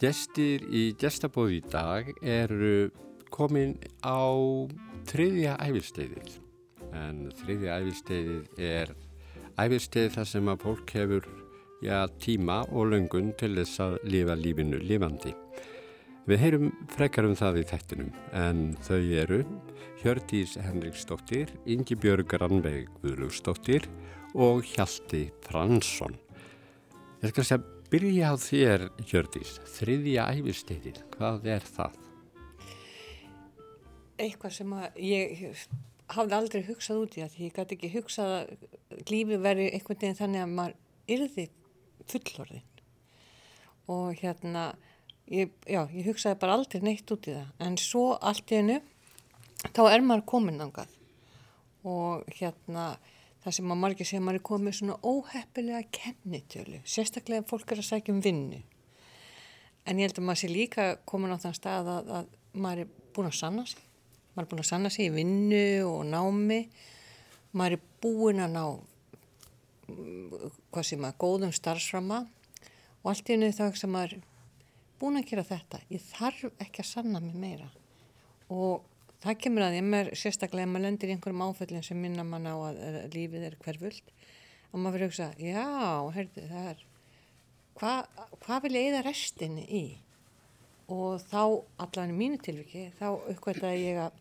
Gestir í gestabóði í dag eru komin á þriðja æfirsteyðið en þriðja æfirsteyðið er æfirsteyðið þar sem að fólk hefur já, tíma og löngun til þess að lifa lífinu lifandi. Við heyrum frekar um það í þættinum en þau eru Hjördís Henriksdóttir, Ingi Björg Rannveig Guðlugsdóttir og Hjalti Fransson. Ég skal segja byrja á þér, Hjördís, þriðja æfisteyðin, hvað er það? Eitthvað sem að ég hafði aldrei hugsað út í það, ég gæti ekki hugsað að lífi veri einhvern veginn þannig að maður yrði fullorðin og hérna, ég, já, ég hugsaði bara aldrei neitt út í það, en svo allt í hennu, þá er maður komin ángað og hérna, það sem að margir segja að maður er komið svona óheppilega kennitölu, sérstaklega ef fólk er að sækja um vinnu. En ég held að maður sé líka komin á þann stað að, að maður er búin að sanna sig. Maður er búin að sanna sig í vinnu og námi. Maður er búin að ná hvað sem að góðum starfsrama og allt í hennu þá sem maður er búin að gera þetta. Ég þarf ekki að sanna mig meira og það kemur að því að maður sérstaklega ef maður lendir í einhverjum áföllin sem minna mann á að, að lífið er hverfullt og maður fyrir að hugsa, já, herðu, það er hvað hva vil ég eða restinni í? Og þá, allavega í mínu tilviki þá uppkvæmtaði ég að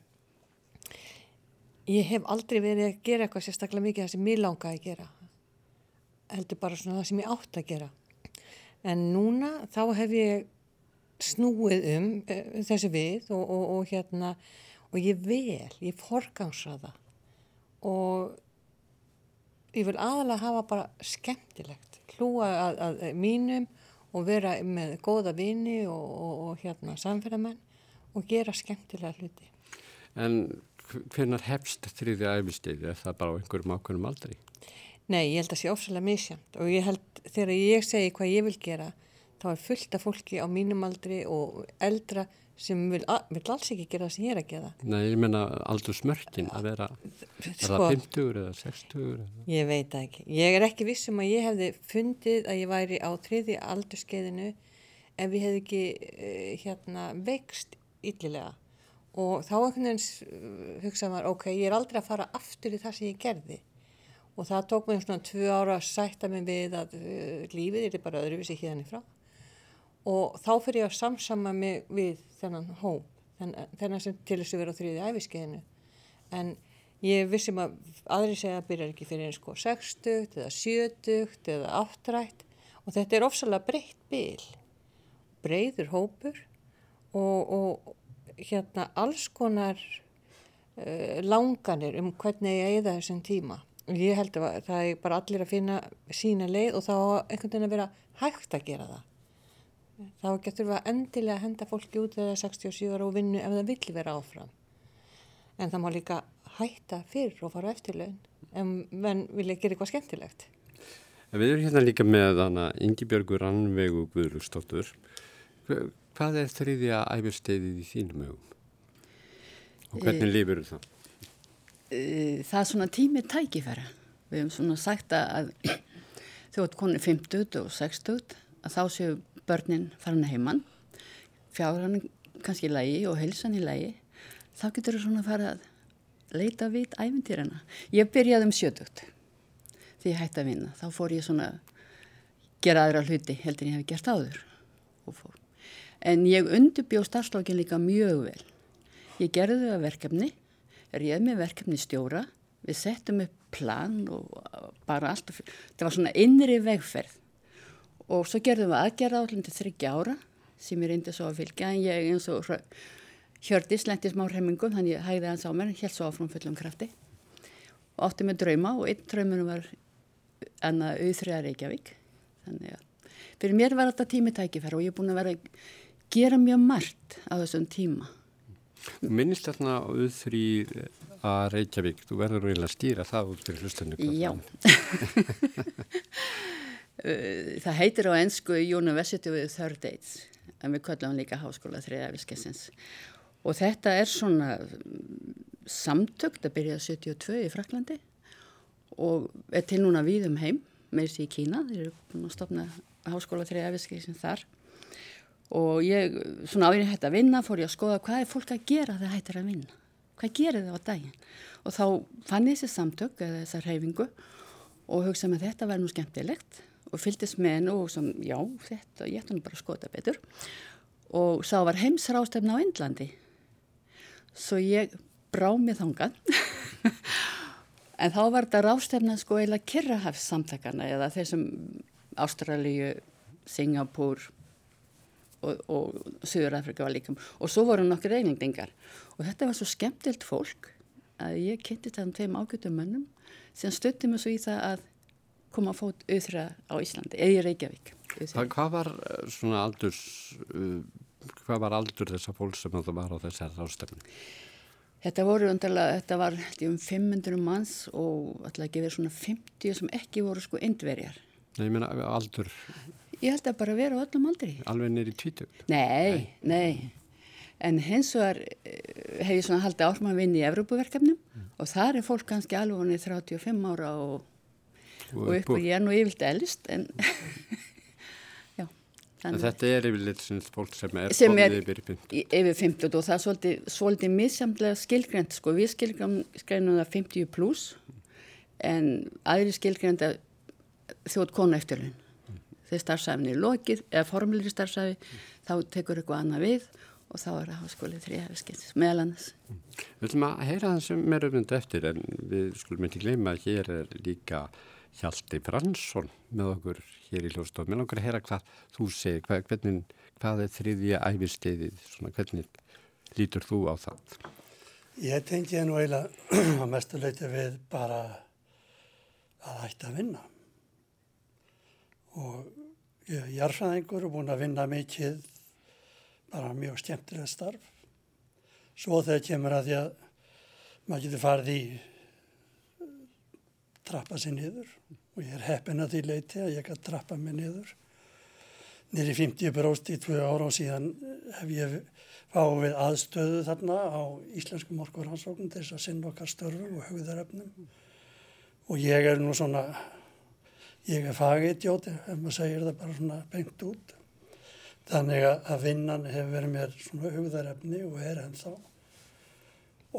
ég hef aldrei verið að gera eitthvað sérstaklega mikið það sem mér langaði að gera heldur bara svona það sem ég átt að gera. En núna þá hef ég snúið um uh, þessu við og, og, og hérna og ég vel, ég forgansa það og ég vil aðalega hafa bara skemmtilegt, hlúa að, að mínum og vera með góða vini og, og, og hérna samfélagmenn og gera skemmtilega hluti. En hvernar hefst þrýði æfisteyði? Er það bara á einhverjum ákveðnum aldrei? Nei, ég held að það sé ofsalega misjönd og ég held þegar ég segi hvað ég vil gera þá er fullt af fólki á mínum aldri og eldra sem vil, vil alls ekki gera það sem ég er að gera. Nei, ég menna aldur smörkin að vera, er sko, það 50 eða 60 eða? Ég veit ekki. Ég er ekki vissum að ég hefði fundið að ég væri á þriði aldurskeiðinu ef ég hefði ekki uh, hérna veikst yllilega og þá einhvern veginn hugsaði maður, ok, ég er aldrei að fara aftur í það sem ég gerði og það tók mér svona tvö ára að sætta mig við að uh, lífið er bara öðruvísi hérna frá og þá fyrir ég að samsama mig við þennan hóm, þennan sem til þess að vera á þrýði æfiskeiðinu en ég vissum að aðri segja að byrja ekki fyrir eins sko 60 eða 70 eða áttrætt. Og þetta er ofsalega breytt byl breyður hópur og, og hérna alls konar uh, langanir um hvernig ég eða þessum tíma. Og ég held að það er bara allir að finna sína leið og þá einhvern veginn að vera hægt að gera það þá getur við að endilega henda fólki út þegar 67 ára og vinnu ef það vill vera áfram. En það má líka hætta fyrr og fara eftir laun en menn vilja gera eitthvað skemmtilegt. Við erum hérna líka með Ingi Björgur Rannvegu Guðlustóttur hvað er þriðja æfirsteyðið í þínum hugum og hvernig lifur það? Það er svona tími tækifæra. Við hefum svona sagt að þjótt koni 50 og 60 að þá séu börnin farin að heimann, fjárhann kannski í lægi og helsan í lægi, þá getur þú svona að fara að leita vitt æfintýrana. Ég byrjaði um sjötugt því ég hætti að vinna. Þá fór ég svona að gera aðra hluti heldur en ég hef gert áður. En ég undurbjó starfslókin líka mjög vel. Ég gerði það verkefni, réð með verkefni stjóra, við settum upp plan og bara allt. Það var svona innri vegferð og svo gerðum við aðgerða állum til þryggja ára sem ég reyndi svo að fylgja en ég eins og hjördi slendi smá hremmingum þannig ég hægði hans á mér helt svo áfram fullum krafti. Og átti með drauma og einn draumunum var enna auðþriða Reykjavík. Þannig að fyrir mér var þetta tími tækifæra og ég er búin að vera að gera mjög margt á þessum tíma. Minnist þarna auðþriða Reykjavík, þú verður eiginlega að stýra það út fyrir hlustunni Já það heitir á ennsku University with Third Dates en við kallum líka Háskóla þriðafiskessins og þetta er svona mm, samtökt að byrja 72 í Fraklandi og er til núna við um heim þessi í Kína, þeir eru búin að stopna Háskóla þriðafiskessins þar og ég, svona áður hætti að vinna, fór ég að skoða hvað er fólk að gera þegar hættir að vinna. Hvað gerir þau á daginn? Og þá fann ég þessi samtök eða þessa reyfingu og hugsaði með þetta verður nú skemmtilegt og fylltist með hennu og sem, já, þetta, ég ætti nú bara að skota betur. Og sá var heimsrástefna á Indlandi. Svo ég brá mig þangað. en þá var þetta rástefna sko eila Kirrahafs samtakana eða þessum Ástralíu, Singapúr, og, og Suður-Afrika var líka og svo voru nokkur reyningdingar og þetta var svo skemmtilt fólk að ég kynnti um tveim ágjötum mönnum sem stötti mig svo í það að koma fót auðra á Íslandi eða í Reykjavík það, Hvað var eh, svona aldurs uh, hvað var aldur þessa fólk sem það var á þessar ástöfni? Þetta voru undarlega, þetta var um 500 manns og alltaf ekki verið svona 50 sem ekki voru sko indverjar Nei, ég meina aldur Ég held að bara vera á öllum aldri. Alveg neyri tvítu? Nei, nei, nei. En hins vegar eh, hef ég svona haldið vinna í Evrópuverkefnum mm. og þar er fólk kannski alveg vonið 35 ára og, og, upp og ég er nú yfirlt eldst en já. En þetta er yfirleitt fólk sem er sem er yfir 50? Yfir 50 og það er svolítið, svolítið missamlega skilgrend sko. Við skilgrendum það 50 pluss en aðri skilgrenda þjótt konu eftirlun þegar starfsæfni er lokið eða formlir starfsæfi mm. þá tekur eitthvað annað við og þá er það háskólið þrjafskilt meðal annars. Við ætlum að heyra það sem er öfund eftir en við skulum ekki gleyma að hér er líka Hjalti Fransson með okkur hér í hljóðstof. Mér langar að heyra hvað þú segir, hvað, hvernig, hvað er þriðja æfirsteyðið, svona hvernig lítur þú á það? Ég tengi nú eiginlega að mestuleiti við bara að hætta að vinna og ég er jarfræðingur og búin að vinna mikið bara mjög skemmtilega starf svo þegar kemur að því að maður getur farið í trappa sér niður. Og ég er heppin að því leiti að ég kann trappa mig niður. Nýri 50 bróst í tvö ára og síðan hef ég fáið við aðstöðu þarna á Íslenskum orkurhansókn til þess að sinna okkar störfum og hugðaröfnum og ég er nú svona ég er fagidjóti ef maður segir það bara svona bengt út. Þannig að vinnan hefur verið mér svona hugðarefni og er ennþá.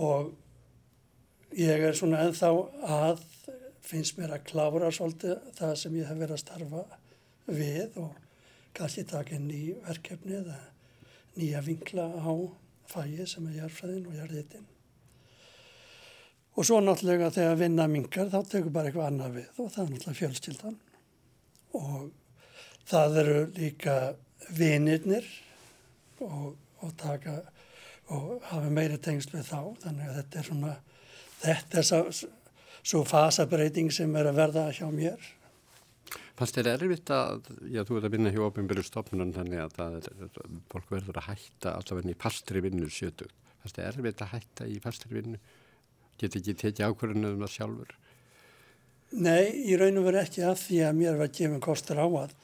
Og ég er svona ennþá að finnst mér að klára svolítið það sem ég hef verið að starfa við og kannski taka ný verkefni eða nýja vinkla á fæi sem er jærfræðin og jærðitinn Og svo náttúrulega þegar vinna mingar þá tekur bara eitthvað annað við og það er náttúrulega fjölskyldan. Og það eru líka vinirnir og, og taka og hafa meiri tengst við þá. Þannig að þetta er svona þetta er svo, svo fasabreiting sem er að verða hjá mér. Fannst þér erfitt að, já þú ert að vinna hjá ofinbyrju stofnun þannig að það er, fólk verður að hætta allavega í pastri vinnu sjötu. Fannst þér erfitt að hætta í pastri vinnu? Geti ekki tekið ákvörðinu um það sjálfur? Nei, í raun og veru ekki að því að mér var gefin kostur á að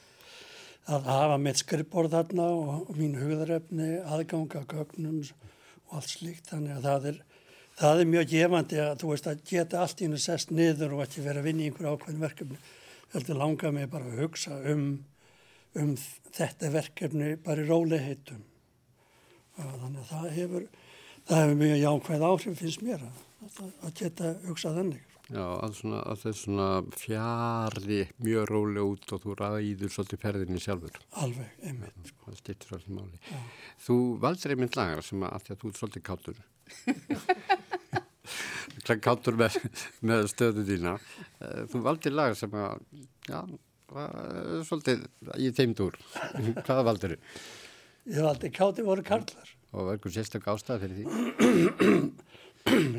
að hafa mitt skrippborð þarna og, og mín hugðarefni, aðganga, gögnum og allt slíkt. Þannig að það er, það er mjög gefandi að þú veist að geta allt í hennu sest niður og ekki vera að vinna í einhverju ákveðin verkefni. Þetta langar mig bara að hugsa um, um þetta verkefni bara í róliheitum. Þannig að það hefur, það hefur mjög jákvæð áhrif finnst mér að að geta hugsað þannig. Já, að, svona, að það er svona fjari mjög rólega út og þú ræður svolítið ferðinni sjálfur. Alveg, einmitt. Sko. Það styrtir svolítið máli. Já. Þú valdur einmitt lagar sem að, að þú er svolítið káttur. káttur með, með stöðu þína. Eh, þú valdir lagar sem að, já, svolítið í teimdur. Hvaða valdur þau? Ég valdi kátti voru karlar. Og var eitthvað sérstaklega ástæða fyrir því?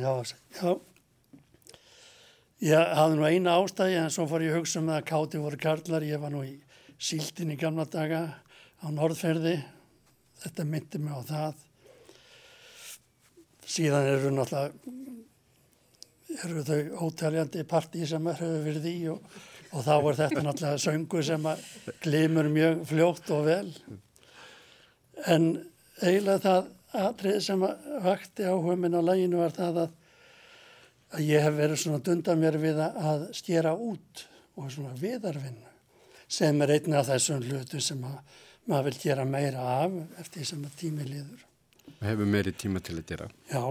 já, já. Ég hafði nú eina ástæði en svo fór ég að hugsa um það að káti voru karlar. Ég var nú í síldin í gamla daga á Norðferði. Þetta myndi mig á það. Síðan eru náttúrulega eru þau ótaljandi partí sem hefur verið í og, og þá er þetta náttúrulega söngu sem glimur mjög fljótt og vel. En eiginlega það atrið sem vakti áhuga minn á læginu var það að, að ég hef verið svona dundan mér við að stjera út og svona viðarvinnu sem er einnig af þessum hlutu sem að maður vil gera meira af eftir því sem að tími liður. Hefur meiri tíma til að gera. Já,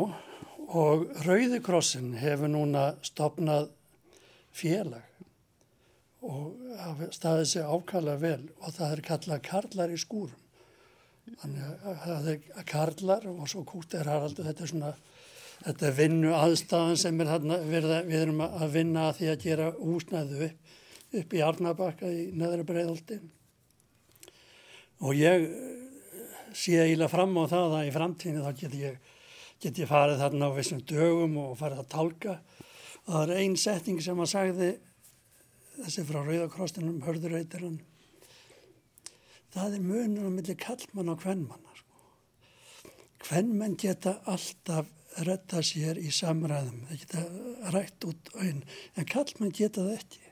og Rauðikrossin hefur núna stopnað félag og staðið sig ákala vel og það er kallað karlar í skúrum. Þannig að það er karlar og svo kúttir haraldur, þetta er svona, þetta er vinnu aðstæðan sem er þarna, við, erum að vinna að því að gera húsnæðu upp, upp í Arnabakka í neðra breiðaldi. Og ég sé eiginlega fram á það að í framtíðinu þá get ég, get ég farið þarna á vissum dögum og farið að tálka. Og það er einn setting sem að sagði þessi frá Rauðakrostinum, hörðuröytirann, það er munur á milli kallmann og kvennmanna. Sko. Kvennmenn geta alltaf retta sér í samræðum, það geta rætt út auðin, en kallmenn geta það ekki.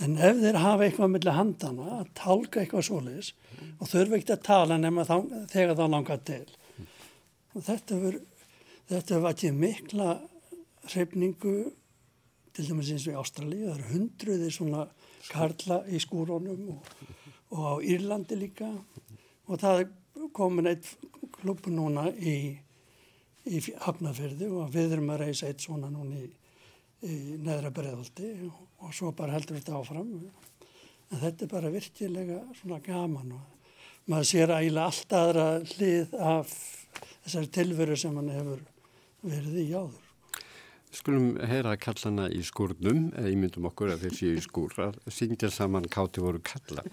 En ef þeir hafa eitthvað millir handana að tálka eitthvað svoleiðis og þurfa ekkert að tala nema þá, þegar þá langar til. Og þetta verður ekki mikla hrefningu til dæmis eins og í Ástralíu, það eru hundruði svona karla í skúrónum og, og á Írlandi líka. Og það komin eitt klubu núna í, í Hafnarfyrði og við erum að reysa eitt svona núna í, í neðra breðaldi og, og svo bara heldur þetta áfram. En þetta er bara virkilega svona gaman og maður sér ægilega allt aðra hlið af þessari tilveru sem hann hefur verið í áður. Skulum heyra kallana í skúrnum, eða ímyndum okkur að þeir séu í skúr, að syngja saman káti voru kallar.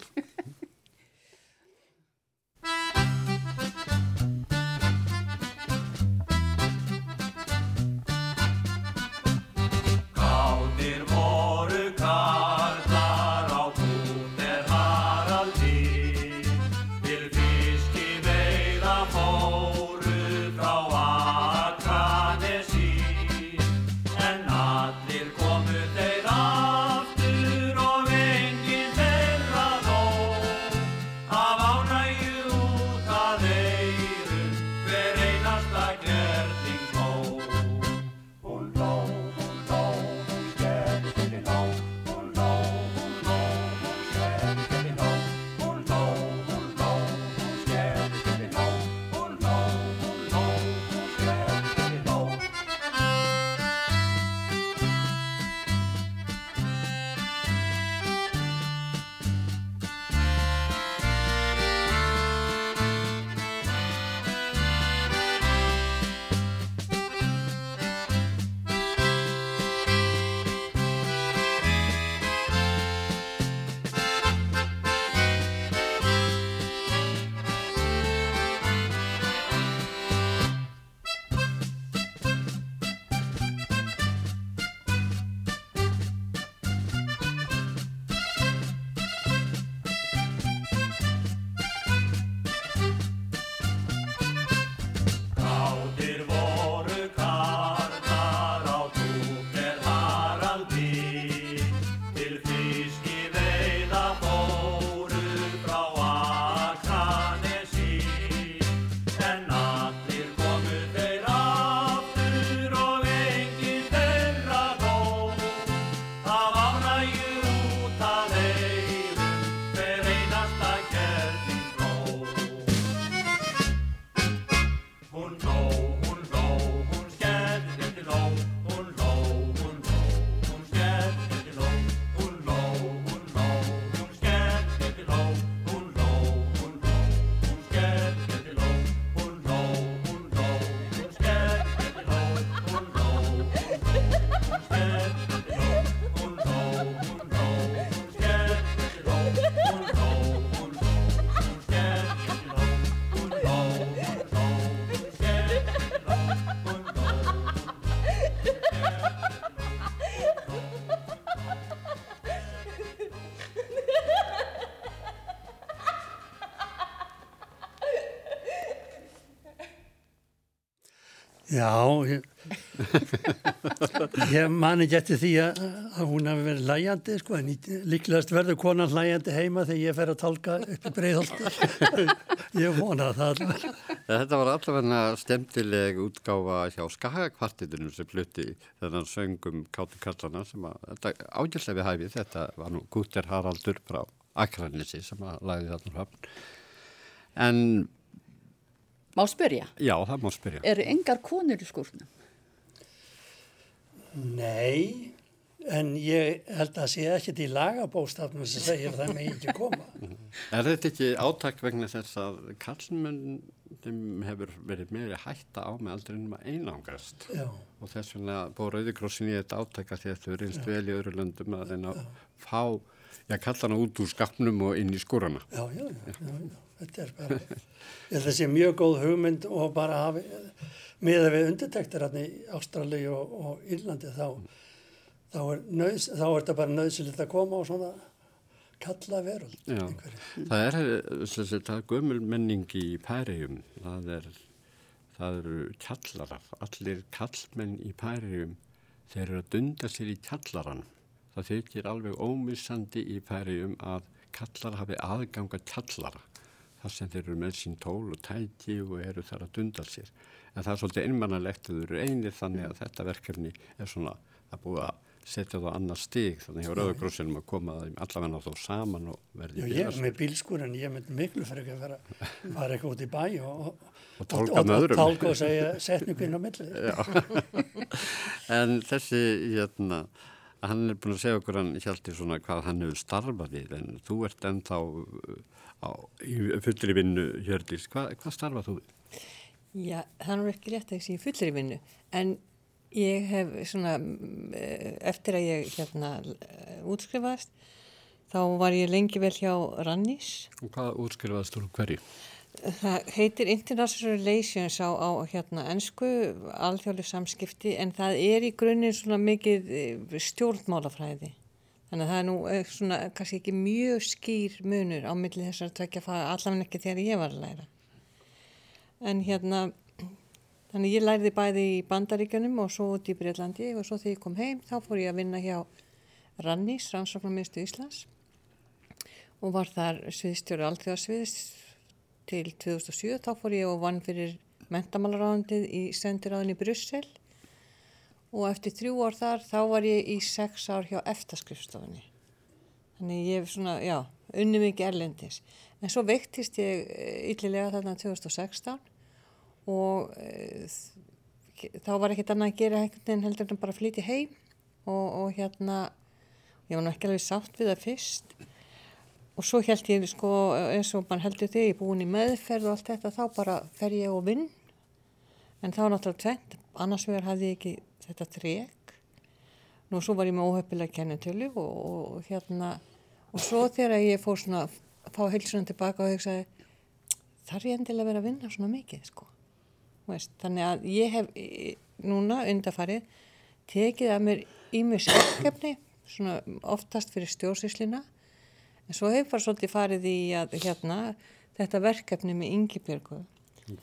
Já, ég, ég man ekki eftir því að, að hún hafi verið hlæjandi, sko, en líklegast verður konan hlæjandi heima þegar ég fer að tálka upp í breyðholti. ég vona það alveg. Þetta var allavega stemtileg útgáfa hjá Skagakvartitunum sem flutti þennan söngum Káti Kallana sem að, þetta ágjörlega við hæfið, þetta var nú Gutter Haraldur frá Akranissi sem að lagði þarna hafn. En Má spyrja, já, það má spyrja. eru engar konur í skúrnum? Nei, en ég held að sé ekkert í lagabóstafnum sem segir að það með ekki koma. Er þetta ekki átak vegna þess að kallmenn þeim hefur verið meiri hætta á með aldrei ennum að einangrast Já, og þess vegna búið Rauðikrossin í þetta átaka því að þau reynst vel í öðru löndum að að fá, já, kalla hana út úr skapnum og inn í skúrana. já, já, já, já, já. Þetta er bara, ég held að það sé mjög góð hugmynd og bara hafi, miða við undirtektir hérna í Ástralíu og, og Írlandi þá, þá er, er þetta bara nöðsilegt að koma á svona kalla veröld. Já, einhverju. það er, það er gömul menning í Pæriðum, það er, það eru kjallarar, allir kallmenn í Pæriðum, þeir eru að dunda sér í kjallaran. Það þykir alveg ómissandi í Pæriðum að kallar hafi aðganga kjallara, þar sem þeir eru með sín tól og tæki og eru þar að dunda sér. En það er svolítið einmannalegt að þau eru einir þannig að þetta verkefni er svona að búið að setja það á annar stig þannig hjá Rauðagrossinum að koma allavega þá saman og verði Já, ég er með bílskur en ég myndi miklu fyrir að vera fara eitthvað út í bæ og, Og tálka með öðrum. og tálka og segja setningin á milli. En þessi, hérna, hann er búin að segja okkur hann hjálti svona hvað hann hefur starfað við en þú ert ennþá uh, á, í fullri vinnu Hjördís. Hva, hvað starfað þú við? Já, það er ekki rétt að ég sé í fullri vinnu, en ég hef svona, eh, eftir að ég hérna eh, útskrifaðist, þá var ég lengi vel hjá Rannís. Og hvað útskrifaðast þú hverju? Það heitir International Relations á, á hérna ennsku, alþjóðlega samskipti, en það er í grunninn svona mikið eh, stjórnmálafræði. Þannig að það er nú eh, svona kannski ekki mjög skýr munur á milli þessar tvekja faga, allavega ekki þegar ég var að læra. En hérna, þannig ég lærði bæði í Bandaríkjunum og svo út í Breitlandi og svo þegar ég kom heim þá fór ég að vinna hjá Rannís, Rannsóknarmiðstu Íslands og var þar sviðstjóri allþjóðasviðs til 2007. Þá fór ég og vann fyrir mentamálaráðandið í sendiráðin í Brussel og eftir þrjú ár þar þá var ég í sex ár hjá eftaskrifstofunni. Þannig ég hef svona, já, unni mikið erlendis. En svo veiktist ég eh, illilega þarna 2016 og e, þá var ekkert annað að gera veginn heldur en bara flytja heim og, og hérna, ég var nú ekki alveg sátt við það fyrst og svo held ég sko eins og mann heldur þig, ég er búin í meðferð og allt þetta, þá bara fer ég og vinn. En þá náttúrulega tvent, annars vegar hafði ég ekki þetta trek nú svo var ég með óhefpilega kennetölu og, og, og hérna og svo þegar ég fór svona að fá heilsunan tilbaka og hugsaði þarf ég endilega vera að vinna svona mikið sko? Veist, þannig að ég hef í- núna undarfarið tekið að mér ímis verkefni svona oftast fyrir stjórnsýslina en svo hefur svolítið farið í að hérna þetta verkefni með Ingibjörgu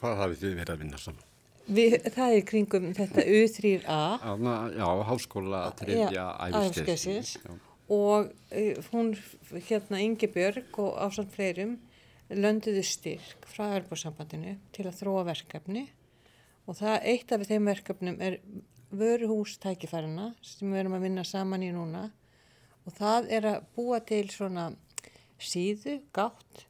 Hvað hafið þið verið að vinna saman? Við, það er kringum þetta U3A Ána, já, háskóla æfiskeiðsins. æfiskeiðsins. og uh, hún hérna Ingibjörg og ásamt fleirum lönduðu styrk frá Örbúrsambandinu til að þróa verkefni og það eitt af þeim verkefnum er vöruhús tækifærina sem við erum að vinna saman í núna og það er að búa til svona síðu, gátt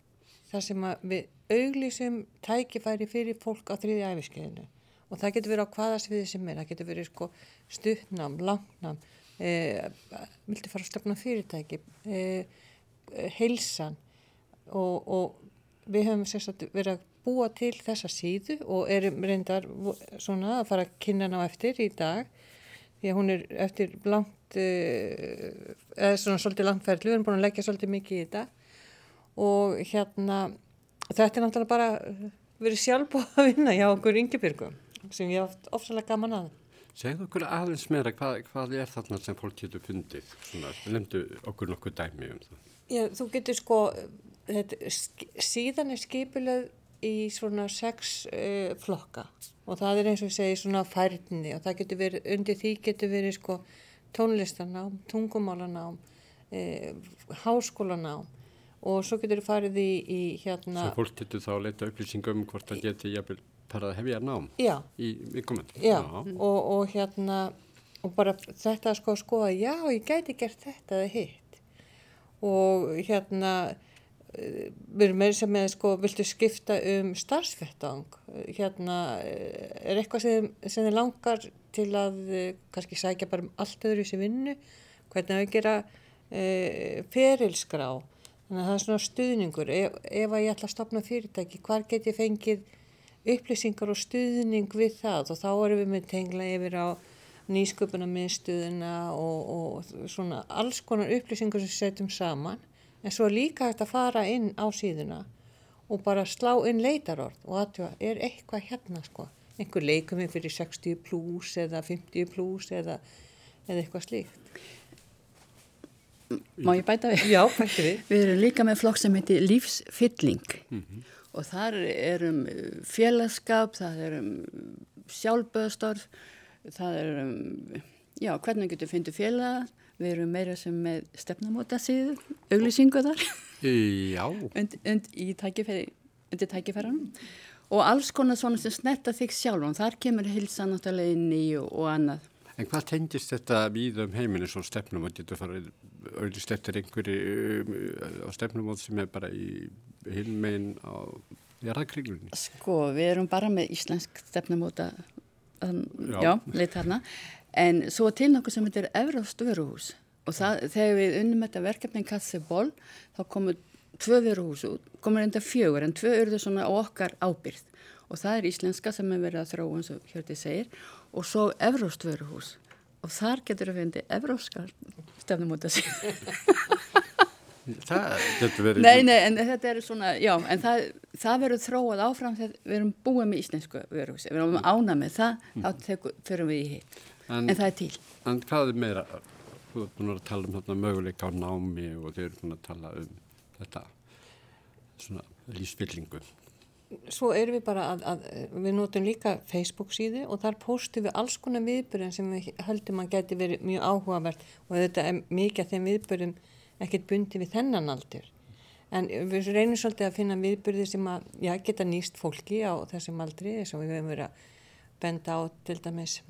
þar sem við auglýsum tækifæri fyrir fólk á þriði æfiskeiðinu og það getur verið á hvaða sviði sem er, það getur verið sko stuttnám, langnám, eh, viltu fara að stefna fyrirtæki, eh, heilsan. Og, og við höfum sérstaklega verið að búa til þessa síðu og erum reyndar vo- svona að fara að kynna hana á eftir í dag. Því að hún er eftir langt uh, eða svona svolítið langferðlu, við erum búin að leggja svolítið mikið í þetta og hérna þetta er náttúrulega bara eh, verið sjálfbúið að vinna hjá okkur Ingebjörgum sem ég haft ofsalega gaman að Segðu okkur aðeins meira, hvað, hvað er þarna sem fólk getur fundið? Svona, lemdu okkur nokkuð dæmi um það. Já, þú getur sko, þetta, síðan er skipuleg í svona sex uh, flokka og það er eins og ég segi svona færni og það getur verið, undir því getur verið sko tónlistanám, tungumálanám, uh, háskólanám. Og svo getur þú farið í, í hérna, Svo fólk getur þá að leita upplýsingum um hvort það geti jafnvel bara að hefja nám já, í viðkomandi. já, og, og hérna, og bara þetta sko að skoða, já, ég gæti gert þetta eða hitt. Og hérna við erum með sem með sko, viltu skipta um starfsvettang, hérna, er eitthvað sem, sem þið langar til að eh, kannski sækja bara um allt öðru þessi vinnu, hvernig að við gera e, ferilskrá, þannig að það er svona stuðningur, ef, ef að ég ætla að stopna fyrirtæki, hvar get ég fengið upplýsingar og stuðning við það? Og þá erum við með tengla yfir á nýsköpuna miðstuðuna og, og svona alls konar upplýsingar sem setjum saman en svo líka hægt að fara inn á síðuna og bara slá inn leitarorð og aðtjóða er eitthvað hérna sko einhver leikuminn fyrir 60 pluss eða 50 pluss eða, eða eitthvað slíkt Má ég bæta við? Já, bæta við Við erum líka með flokk sem heitir lífsfylling mm -hmm. og þar erum félagskap, það erum sjálfböðstorf það er, um, já, hvernig getur fundið félag, við erum meira sem með stefnamóta síðu, auglýsingu þar. Já. und, und í tækifæri, undir tækifæranum og alls konar svona sem snerta þig sjálf og þar kemur hilsa náttúrulega inn í og, og annað. En hvað tengist þetta við um heiminu svo stefnumót, getur farið auðvist eftir einhverju um, á stefnumót sem er bara í hilmegin á jarðakringlunni? Sko, við erum bara með íslensk stefnumóta já, já leitt hérna en svo til nokkuð sem heitir Evróst vöruhús. Og það, þegar við unnum þetta verkefnin Katsi Ból þá komur tvö vöruhús út, komur enda fjögur en tvö eru það svona okkar ábyrð og það er íslenska sem er verið að þróa eins og hjörtið segir og svo Evróst vöruhús. Og þar getur við fundið Evróskar stefnum út að segja Það getur verið... Nei, nei, en þetta er svona, já, en það, það verður þróað áfram þegar við erum búið með íslensku vöruhúsi, við erum ána með það, þá tekur, förum við í hitt, en, en það er til. En hvað er meira, þú ert búin að tala um þarna möguleika á námi og þau eru búin að tala um þetta, svona lífsfyllingu. Svo erum við bara að, að við notum líka Facebook síðu og þar postum við alls konar viðbyrjum sem við höldum að geti verið mjög áhugavert og þetta er mikið af þeim viðbyrjum ekkert bundi við þennan aldur. En við reynum svolítið að finna viðbyrði sem að, já, geta nýst fólki á þessum aldri, þess að við höfum verið að benda á til dæmis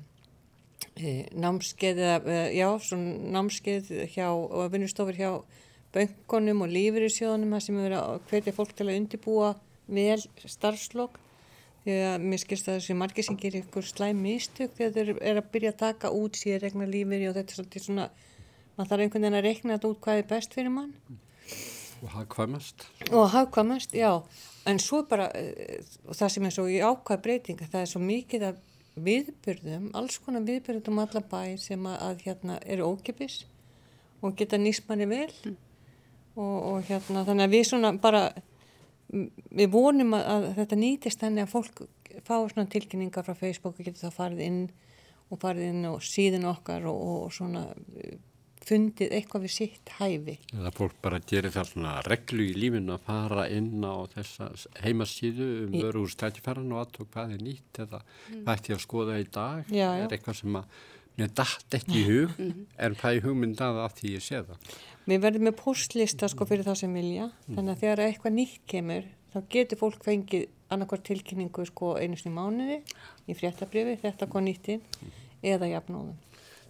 námskeið, eða, já, svona námskeið hjá, og vinnustofur hjá böngunum og lífyrirsjóðunum sem verið að hvetja fólk til að undibúa vel starfslokk. Því að mér skilst að þessi margir sem gerir ykkur slæm mistök þegar þeir eru að byrja að taka út síðan regna lífyri og þetta er svolítið svona maður þarf einhvern veginn að rekna þetta út hvað er best fyrir mann. Og hafðkvæmast og hafðkvæmast, já. En svo bara, eh, og það sem er svo í ákvæð breytinga, það er svo mikið að viðbyrðum, alls konar viðbyrðum um alla bæ sem að, að hérna eru ókipis og geta nýsmanni vel mm. og, og hérna þannig að við svona bara við vonum að, að þetta nýtist þannig að fólk fá svona tilkynningar frá Facebook og getur það farið inn og farið inn og síðan okkar og, og svona fundið eitthvað við sitt hæfi. Það fólk bara gerir það svona reglu í lífinu að fara inn á þessa heimasíðu um vöru úr stættifæran og aðtók hvað er nýtt eða mm. hvað ætti að skoða í dag já, já. er eitthvað sem að mér dætt ekki í hug mm. en hvað er hugmyndað af því ég sé það. Við verðum með postlista sko fyrir það sem vilja mm. þannig að þegar eitthvað nýtt kemur þá getur fólk fengið annarkvært tilkynningu sko einu snið mánuði í fréttabrifi þetta kom nýttinn mm. eða jafnóðum.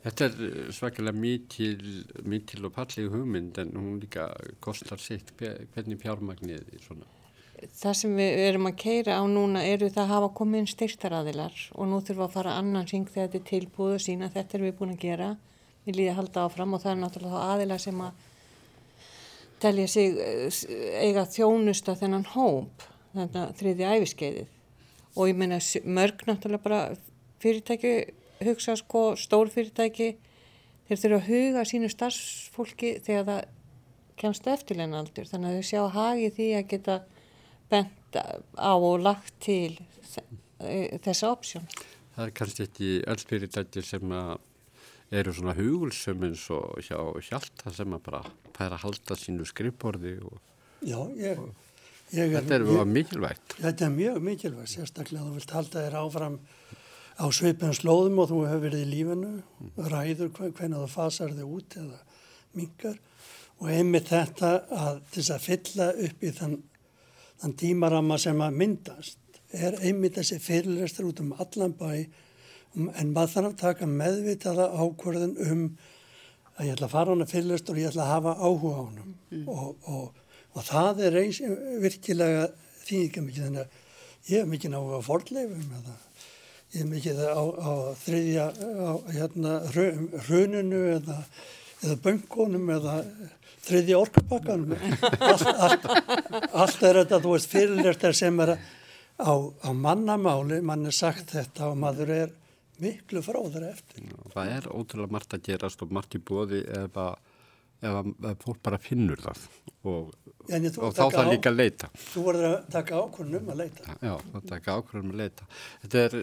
Þetta er eh, svakalega mítil, mítil og pallið hugmynd en hún líka kostar sitt. Hvernig fjármagnið er svona. Það sem við erum að keira á núna eru það að hafa komið inn styrtaraðilar og nú þurfum við að fara annan syng þegar þetta er tilbúðu sína, þetta erum við búin að gera, við líðum að halda áfram og það er náttúrulega aðila sem að telja sig eh, eiga þjónusta þennan hóp, þannig að þriði æfiskeiðið og ég meina mörg náttúrulega bara fyrirtæki hugsa sko stórfyrirtæki þeir þurfa að huga sínu starfsfólki þegar það kemst eftirleina aldur þannig að þau sjá hagi því að geta bent á og lagt til þessa opsjón. Það er kannski ekki öll fyrirtæki sem eru svona hugulsum eins og hjá hjálta sem að bara færa að halda sínu skrifborði og, Já, ég, ég er, þetta er mjög mikilvægt. Þetta er mjög mikilvægt, sérstaklega að þú vilt halda þér áfram á sveipin slóðum og þú hefur verið í lífinu, ræður hvernig þú fasar þig út eða mingar og einmitt þetta að þess að fylla upp í þann, þann tímarama sem að myndast er einmitt þessi fyrirlestur út um allan bæ. En maður þarf að taka meðvitaða ákvörðun um að ég ætla að fara á hana fyrirlestur og ég ætla að hafa áhuga á hana mm. og, og, og það er eins virkilega þýðingar mikið þannig að ég hef mikið náðu á fordleifum eða ég mikið á, á þriðja á hérna hruninu eða, eða böngunum eða þriðja orkabakkanum allt, allt, allt er þetta þú veist fyrirlertar sem er á, á mannamáli. Mann er sagt þetta og maður er miklu fráðar eftir. Það er ótrúlega margt að gerast og margt í bóði ef að ef fólk bara finnur það. Og, og þá það líka að leita. Þú voruð að taka ákvörnum að leita. Já, það taka ákvörnum að leita. Þetta er,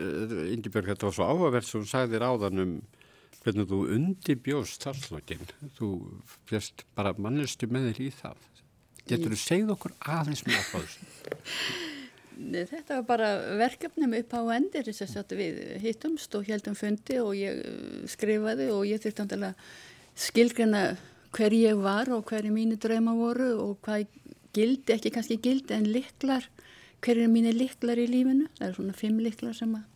Ingi Björg, þetta var svo áhugaverð sem hún sagði ráðan um hvernig þú undibjóst starfslokkin þú fjast bara mannustu með þér í það. Getur þú segð okkur aðeins með að fá Þetta var bara verkefnum upp á endir þess að við hittumst og heldum fundi og ég skrifaði og ég þurfti að skilgrana hver ég var og hverju mínu drauma voru og hvað gildi, ekki kannski gildi en liklar, hverju er mínu liklar í lífinu, það er svona fimm liklar sem að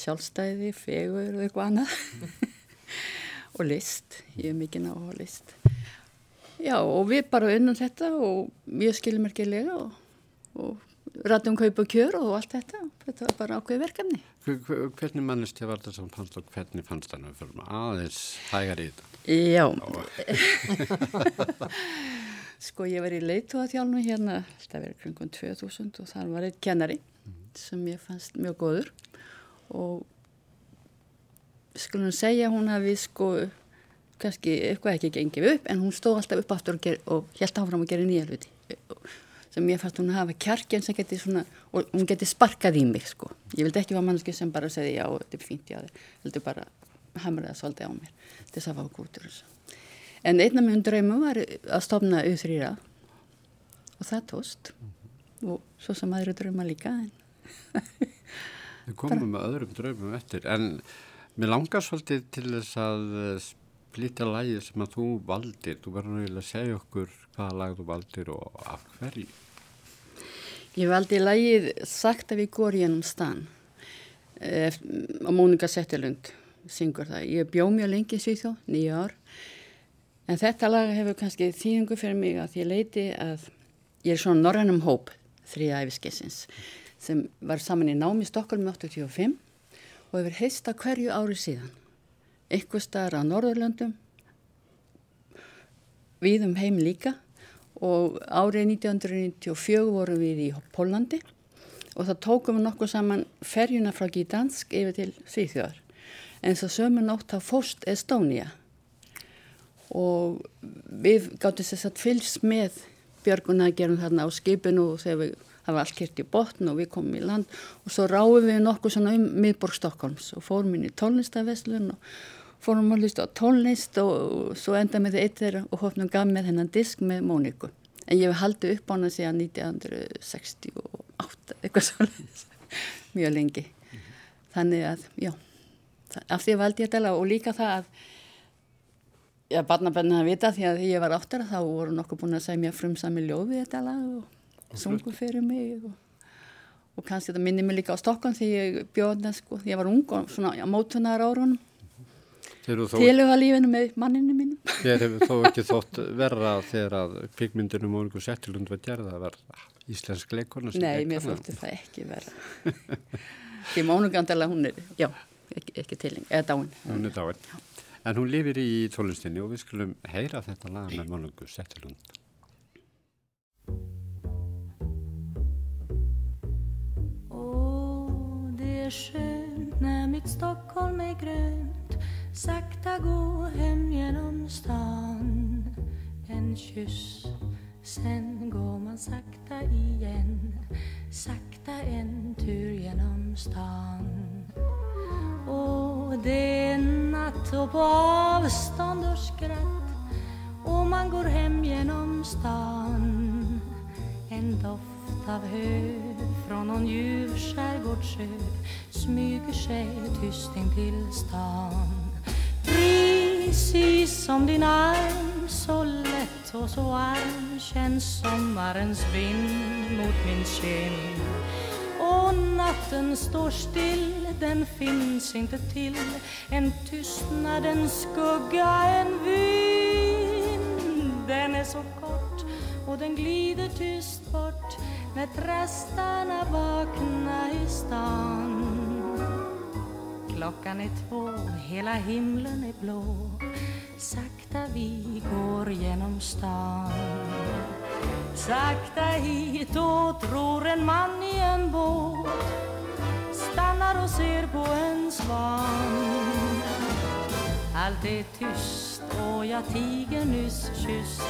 sjálfstæði, fegur og eitthvað annað. Og list, ég er mikið ná á list. Já og við bara unnum þetta og mjög skilmerkilega og, og rættum kaupa kjör og allt þetta. Þetta var bara ákveði verkefni. Hvernig mannist þið var þetta sem fannst og hvernig fannst það nú fyrir aðeins hægar í þetta? Já, sko ég var í leitóðatjálnu hérna, þetta verið kringum 2000 og það var eitt kennari sem ég fannst mjög góður. Og skulum segja hún við sko kannski eitthvað ekki gengið upp en hún stóð alltaf upp aftur og, ger, og held áfram að gera nýja hluti. Sem ég fannst hún að hafa kjarkjan sem geti svona, og hún geti sparkað í mig sko, ég vildi ekki vera mannski sem bara segja já, þetta er fínt, já, heldur bara hamraða svolítið á mér til þess að fá gútur en einna með dröymu var að stopna auðrýra og það tóst og svo sem aðra dröyma líka Við komum með öðrum dröymum eftir. En mér langar svolítið til þess að splita lægi sem að þú valdir. Þú verður náttúrulega að segja okkur hvaða lag þú valdir og af hverju. Ég valdi lægið Sagt að við gór ég ennum stann á Mónika Settilund syngur það. Ég bjóð mjög lengi í Svíþjó, nýja ár, en þetta lag hefur kannski þýðingu fyrir mig að ég leiti að ég er svona norrænum hóp þrýja æfiskessins sem var saman í námi Stokkólmi 85 og hefur heista hverju ári síðan. Eitthvað staðar á Norðurlöndum, við um heim líka og árið 1994 vorum við í Pólandi og það tókum við nokkuð saman ferjuna frá Gídansk yfir til Svíþjóðar en svo sömu nótt á Fóst Estónia og við gáttum þess að fylgst með björguna að gerum þarna á skipinu og þegar við var allt kert í botn og við komum í land. Og svo ráðum við nokkuð svona um miðborg Stokkólms og fórum inn í tónlistaveslun og fórum að hlusta á tónlist og svo enda með eitt þeirra og hófnum gaf með hennan disk með Móniku. En ég hef haldið upp á hana síðan 1968 eitthvað svolítið mjög lengi. Þannig að já af því valdi ég þetta og líka það að já, barnabenna að vita því að ég var áttur að þá voru nokkuð búin að segja mér frumsami ljóði þetta lag og sungu fyrir mig og, og kannski þetta minni mig líka á Stokkon því ég bjóða sko, ég var ung og svona á mótunar árunum tiluga lífinu með manninu mínu Þér hefur þó ekki þótt verra þegar að kvikmyndunum og einhver settilund var gerða að vera íslensk leikona Nei, mér þótti það ekki verra. Því mónugandala hún er, já ekki, ekki tiling, eða dáin. Hún er dáin. Já. En hún lifir í tónlistinni og við skulum heyra þetta lag með Málungu Settilund. Åh, det är skönt när mitt Stockholm är grönt Sakta gå hem genom stan En kyss, sen går man sakta igen Sakta en tur genom stan och det är natt och på avstånd och skratt. Och man går hem genom stan. En doft av hö från någon ljuv skärgårdssjö smyger sig tyst in till stan. Precis som din arm så lätt och så varm känns sommarens vind mot min kind och natten står still, den finns inte till. En tystnad, en skugga, en vind. Den är så kort och den glider tyst bort när trastarna vakna i stan. Klockan är två, hela himlen är blå. Sakta vi går genom stan. Sakta hitåt ror en man i en båt. Stannar och ser på en svan. Allt är tyst och jag tiger nyss kysst.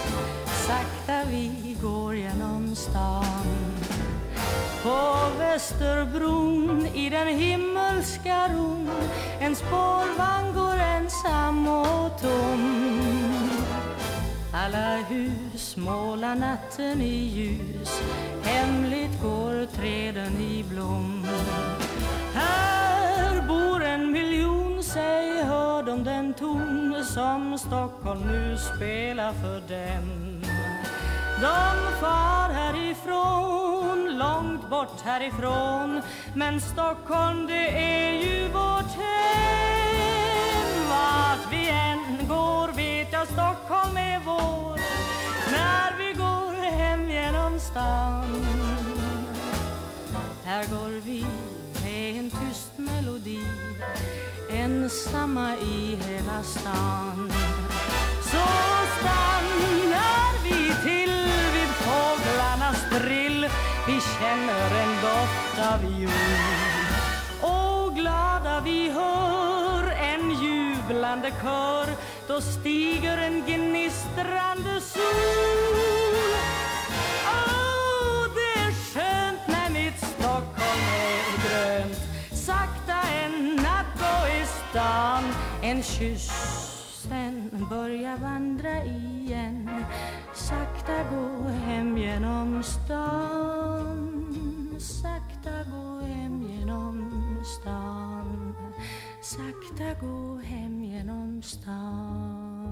Sakta vi går genom stan. På Västerbron i den himmelska ron En spårvagn går ensam och tom. Alla hus målar natten i ljus. Hemligt går träden i blom. Här bor en miljon, säg hör de den ton Som Stockholm nu spelar för dem. De far härifrån, långt bort härifrån Men Stockholm det är ju vårt hem. Vart vi än går vet jag Stockholm är vår. När vi går hem genom stan Här går vi med en tyst melodi Ensamma i hela stan. Så stannar vi till vid fåglarnas drill Vi känner en doft av jord Och glada vi hör en jublande kör. Då stiger en gnistrande sol. Gå stan En kyss, sen börja vandra igen. Sakta gå hem genom stan. Sakta gå hem genom stan. Sakta gå hem genom stan.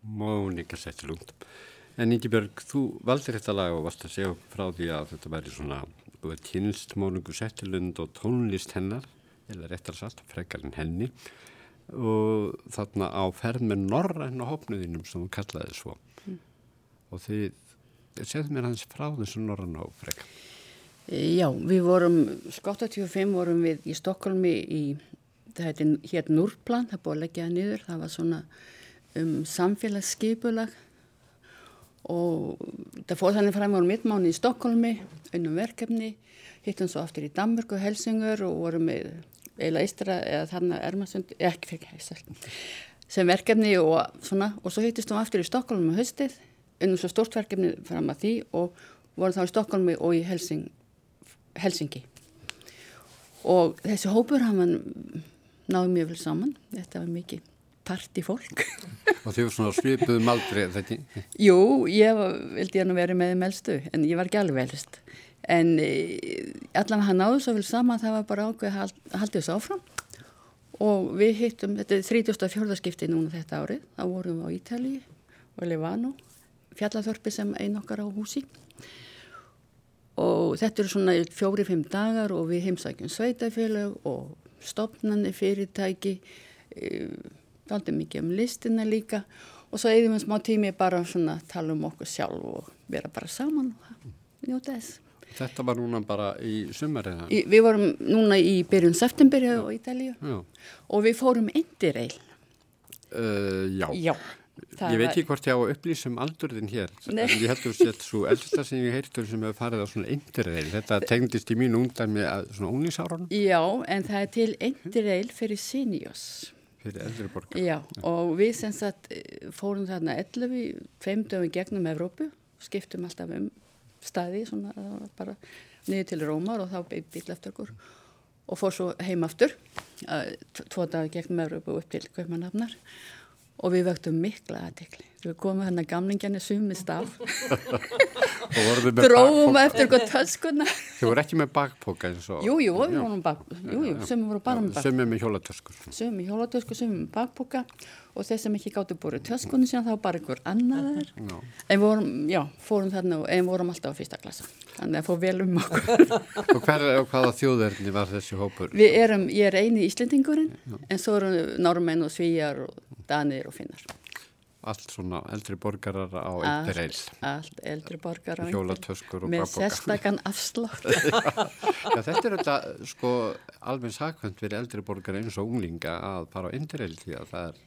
Monika Settilund. En Íngibjörg, þú valdir þetta lag og varst að segja frá því að þetta væri svona, þú kynst Móniku Settilund og tónlist hennar, eða réttar satt, frekarinn henni og þarna á ferð með norræn og hópnuðinum sem hún kallaði svo. Mm. Og þið, segðu mér hans frá þessu norræn og frekar. Já, við vorum, sko 85 vorum við í Stokkólmi í, það heiti hér Núrplan, það búið að leggja það niður, það var svona um samfélagsskipulag og það fóð þannig fram vorum mitt mánu í Stokkólmi, unnum verkefni, hittum svo aftur í Danmörk og Helsingur og vorum með eila Ístra eða þarna Ermarsund, ekki fyrir ekki, sem verkefni og svona. Og svo hittistum aftur í Stokkólmi með höstið, unnum svo stort verkefni fram að því og vorum þá í Stokkólmi og í Helsing, Helsingi og þessi hópur hann náði mjög vel saman, þetta var mikið partifólk Og þið var svona svipuðum aldrei þetta? Jú, ég vildi nú verið með þeim elstu en ég var ekki alveg elst en e, allan hann náðu svo vel saman það var bara ákveð að halda þessu áfram og við hittum, þetta er 34. skipti núna þetta árið, þá vorum við á Ítali og Levano, fjallathörpi sem ein okkar á húsi og þetta eru svona fjóri-fimm dagar og við heimsækjum sveitafélag og stopnarnir fyrirtæki daldi mikið um listina líka og svo eigðum við smá tími bara svona að tala um okkur sjálf og vera bara saman og njóta þess Þetta var núna bara í sumarið? Við vorum núna í byrjun september á Ítalíu og við fórum indireil. Uh, já. Já. Ég veit ekki hvort ég á að upplýsa um aldurðin hér, Nei. en ég heldur sér svo elsta sem ég heirtur sem hefur farið á svona indireil. Þetta tegndist í mín ungdæmi að svona unglísárunum. Já, en það er til indireil fyrir seniors. Fyrir eldri borgar. Já, og við sem sagt fórum þarna 11, 5 dögum gegnum Evrópu, skiptum alltaf um staði svona bara niður til Rómar og þá beig bíl eftir okkur og fór svo heim aftur tvo dag gegnum Európa upp til Kaupmannafnar og við vöktum mikla aðtekli. Við komum hérna gamlingjarnir sumist af, bakpoka? eftir eitthvað töskuna. Þið voru ekki með bakpoka eins og... Jú, jú, við vorum bak, jú, jú, sumir voru bara með bak, Sem er með hjólatöskur. sumir með hjólatösku, sumir með bakpoka og þeir sem ekki gáttu búið töskunni síðan þá bara einhver annaður. Já. En við vorum, já, fórum þarna og en vorum alltaf á fyrsta klassa. Þannig að fór vel um okkur. Og hver, og hvaða þjóðverðni var þessi hópur? Við erum, ég er eini Íslendingurinn, en svo eru normenn og svíjar og danir og finnar. Allt svona eldri borgarar á eittir eil. allt eldri borgar á Hjólatöskur og með bakpoka. sérstakann afslátt. Já, þetta er þetta sko alveg sakvæmt fyrir eldri borgar eins og unglinga að fara á eittir eil því að það er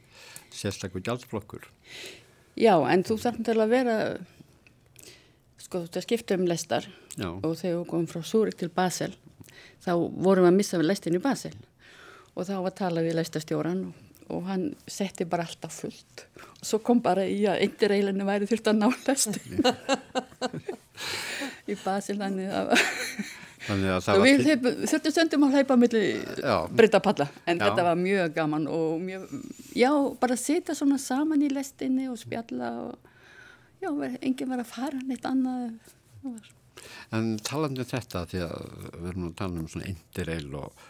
sérstakur gjaldflokkur. Já, en þú þarf til að vera, sko, þetta skipta um lestar Já, og þegar við komum frá Súrik til Basel, þá vorum við að missa við lestin í Basel og þá var að tala við lestastjóran og, og hann setti bara alltaf fullt og svo kom bara í að eindir eilinni væri þurft að ná lestin í Basel þannig að og við þurftum stundum að hleypa milli Já. breytapalla en Já. þetta var mjög gaman og mjög, já, bara sita svona saman í lestinni og spjalla og já, enginn var að fara neitt annað En talandi um þetta því að við erum að tala um svona eindir eil og,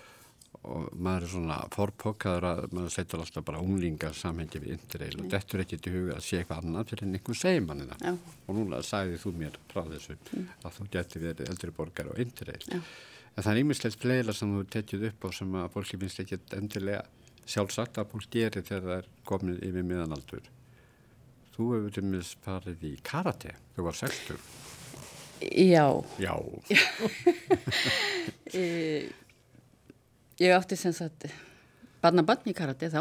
og maður er svona forpokkaður að maður setur alltaf bara unglinga samhengi við eindir eil og dettur ekki til huga að sé eitthvað annað fyrir en einhver segir manni það. Já. Og núna sagði þú mér frá þessu að þú geti verið eldri borgar og eindir eil. Já. En það er ímislegt fleila sem þú tekið upp á sem að fólki finnst ekki endilega sjálfsagt að fólk gerir þegar það er komið yfir miðanaldur. Þú hefur til mis farið í karate, þú var 60. Já, Já. e, ég átti sem sagt barnabann í karate þá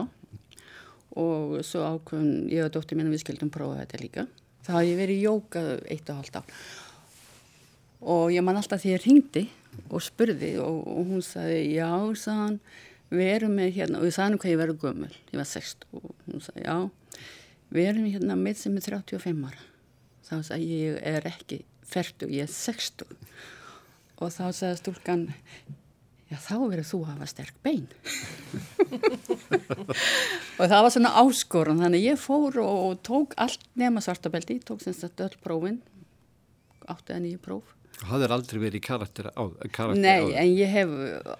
og svo ákveðum ég og dóttir mín að við skildum prófa þetta líka. Það hafði ég verið í jóka eitt og halvt ár og ég man alltaf því ég ringdi og spurði og, og hún sagði já, sagði hann, við erum með hérna og ég sagði hann hvað ég verið gömul, ég var 60 og hún sagði já, við erum hérna með sem er 35 ára. Þá sagði ég, er ekki 40, ég er 60 og þá sagði stúlkan já þá verður þú að hafa sterk bein. Og það var svona áskorun þannig ég fór og, tók allt nema svartabeldi, tók sem sagt öll prófin átti að nýju próf Það er aldrei verið í karakter á karakter Nei, áður. en ég hef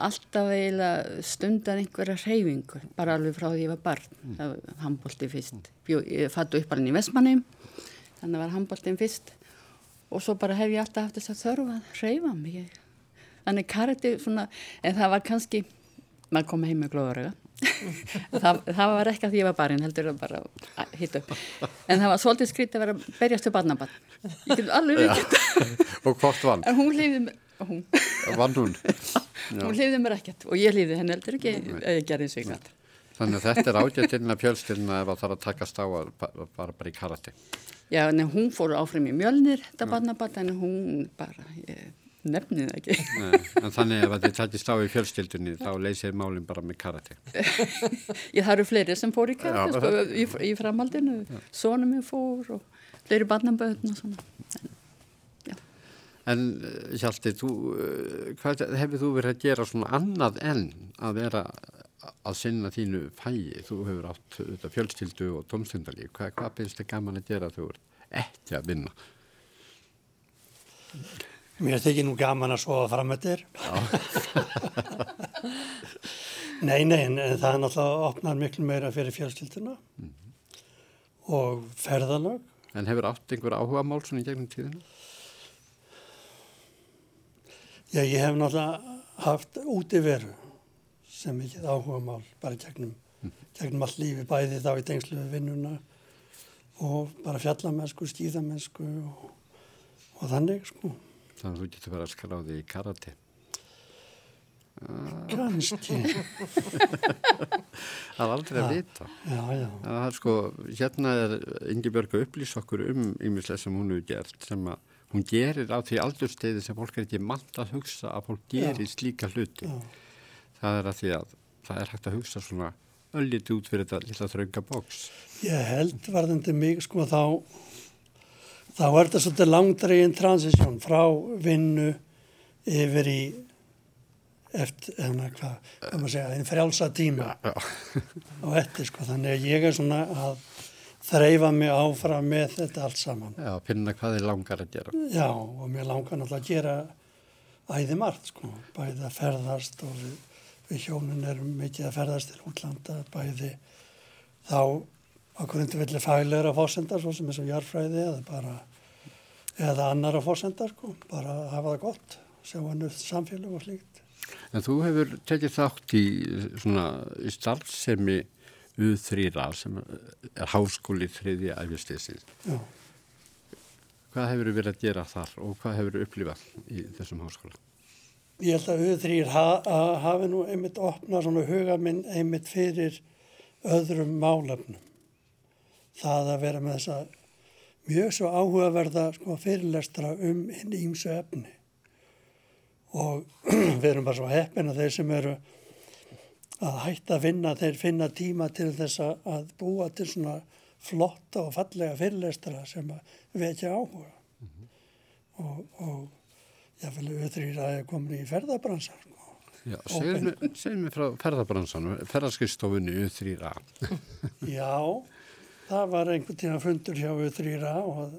alltaf eiginlega stundar einhverja hreyfingu, bara alveg frá því ég var barn. Mm. Það var handbólti fyrst. Bjó, ég fattu upp alveg í Vestmannum, þannig var handbóltin fyrst. Og svo bara hef ég alltaf haft þess að þörfa að hreyfa mig. Þannig karate svona, en það var kannski, maður kom heim með glóðuröga. það, það var ekki að því ég var barinn, heldur að bara hitt upp. En það var svolítið skrítið að vera að berjast við barnabann. Ég get alveg vikið. Og hvort vann? En hún hlýði hún, Vann hún? hún hlýði mér ekkert og ég hlýði henni heldur ekki að ég gerði eins og gætt. Þannig að þetta er ágættinn að fjölstilna ef það þarf að takast á að ba- bara bara í karate. Já, en hún fór áfram í mjölnir, þetta barnabat, en hún bara, ég nefni það ekki. Nei, en þannig ef þið takist á í fjölstildunni þá leysið málinn bara með karate. Ég það eru fleiri sem fór í kæft, sko, í, í framhaldinu, sónum minn fór og fleiri barnaböðn og svona. En eh, Hjalti, þú, eh, hvað hefur þú verið að gera svona annað en að vera að sinna þínu fæi? Þú hefur átt þetta fjölstildu og tómstundalíf. Hvað, hvað finnst þið gaman að gera þú ert ekki að vinna? Mér finnst ekki nú gaman að sofa fram eftir. nei, nei, en, en það er náttúrulega opnar miklu meira fyrir fjölskylduna og ferðalag. En hefur átt einhver áhuga mál svona í gegnum tíðinu? Já, ég hef náttúrulega haft útiveru sem ekki áhuga mál, bara gegnum, gegnum allt lífi, bæði þá í tengslu við vinnuna og bara fjallamennsku, skýðamennsku og, og þannig, sko. Þannig að þú getur verið að skráði í karate. Kanski, Það er aldrei að vita. já, já. Er sko, hérna er Ingi Björg að upplýsa okkur um ýmislega sem hún hefur gert sem að hún gerir á því aldursteiði sem fólk er ekki mannt að hugsa að fólk gerir slíka hluti. Já. Það er að því að það er hægt að hugsa svona ölliti út fyrir þetta lilla þrönga bóks. Ég held varðandi mig, sko, þá, þá er þetta svolítið langdregin transisjón frá vinnu yfir í eftir, eða hvað, hvað maður segja, einn frjálsa tíma Já. á eftir sko, þannig að ég er svona að þreyfa mig áfram með þetta allt saman. Já, finna hvað þið langar að gera. Já, og mér langar náttúrulega að gera æði margt sko, bæði að ferðast og við, við hjónun erum mikið að ferðast til útlanda, bæði þá okkur undir villi fæleira fósendar, svo sem er svo jarfræði eða bara, eða annara fósendar sko, bara hafa það gott, sjá hann upp samfélag og slíkt. En þú hefur tekið þátt í svona starfsemi U3A sem er háskóli þriðja æfistisins. Já. Hvað hefur verið að gera þar og hvað hefur upplifað í þessum háskóla? Ég held að U3 ha, hafi nú einmitt opnað svona huga minn einmitt fyrir öðrum málefnum. Það að vera með þessa mjög svo áhugaverða sko, fyrirlestra um hinn ímsu efni. Og við erum bara svo heppin að þeir sem eru að hætta að finna, þeir finna tíma til þess að- búa til svona flotta og fallega fyrirlestra sem að vekja áhuga. Og, og ég vil auðvitað að ég er komin í ferðabransan. Sko. Já, segðu mér frá ferðabransanum, ferðarskristofunni U3A. Já, það var einhvern tíma fundur hjá auðvitað og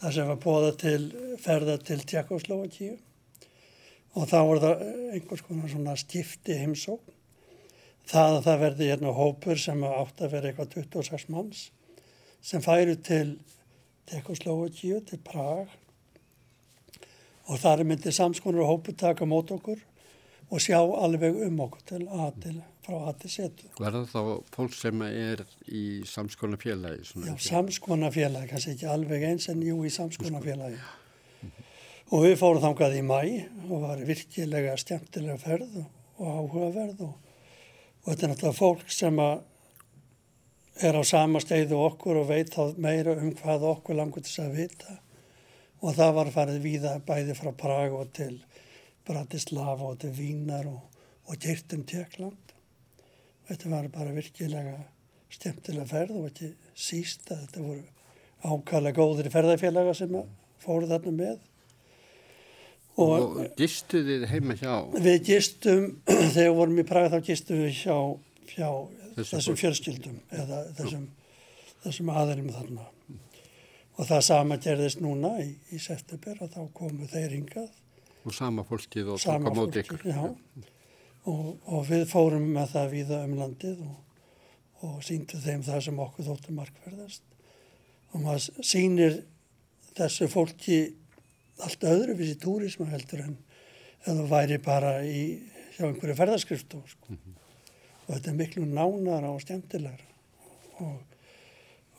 það sem var bóða til ferða til Tjekkoslovakíu og þá var það einhvers konar svona skipti heimsókn. Það að það verði hérna hópur sem átt að vera eitthvað 26 manns sem færu til Tjekkoslovakíu, til Prag og þar myndi samskonar hópur taka mót okkur og sjá alveg um okkur til A til, frá A til setu. Verða þá fólk sem er í samskóla félagi? Já, samskonafélagi, kannski ekki alveg eins en jú í samskonafélagi. Og við fórum þangað í mæ og var virkilega skemmtilega ferð og, áhugaverð og, og þetta er náttúrulega fólk sem er á sama steiðu okkur og veit þá meira um hvað okkur langur til þess að vita og það var farið víða bæði frá Prag og til Bratislava og til Vínar og, og Gyrtum Tjekkland. Þetta var bara virkilega skemmtilega ferð og ekki síst að þetta voru ákvæmlega góðir ferðarfélaga sem að fóru þarna með. Og, Og, gistu þið heima hjá? við gistum, þegar vorum í Prag þá gistum við hjá, hjá Þessu þessum fólki. fjölskyldum eða þessum, þessum aðerum þarna. Og það sama gerðist núna í, í september og þá komu þeir hingað Og sama fólkið og tók sama á móti fólki, ykkur? já. Og, og við fórum með það víða um landið og, og síndu þeim það sem okkur þóttu markverðast. Og maður sýnir þessu fólki allt öðruvísi túrisma heldur en eða væri bara í, hjá einhverju ferðarskriftu. Sko. Og þetta er miklu nánara og skemmtilegra. Og,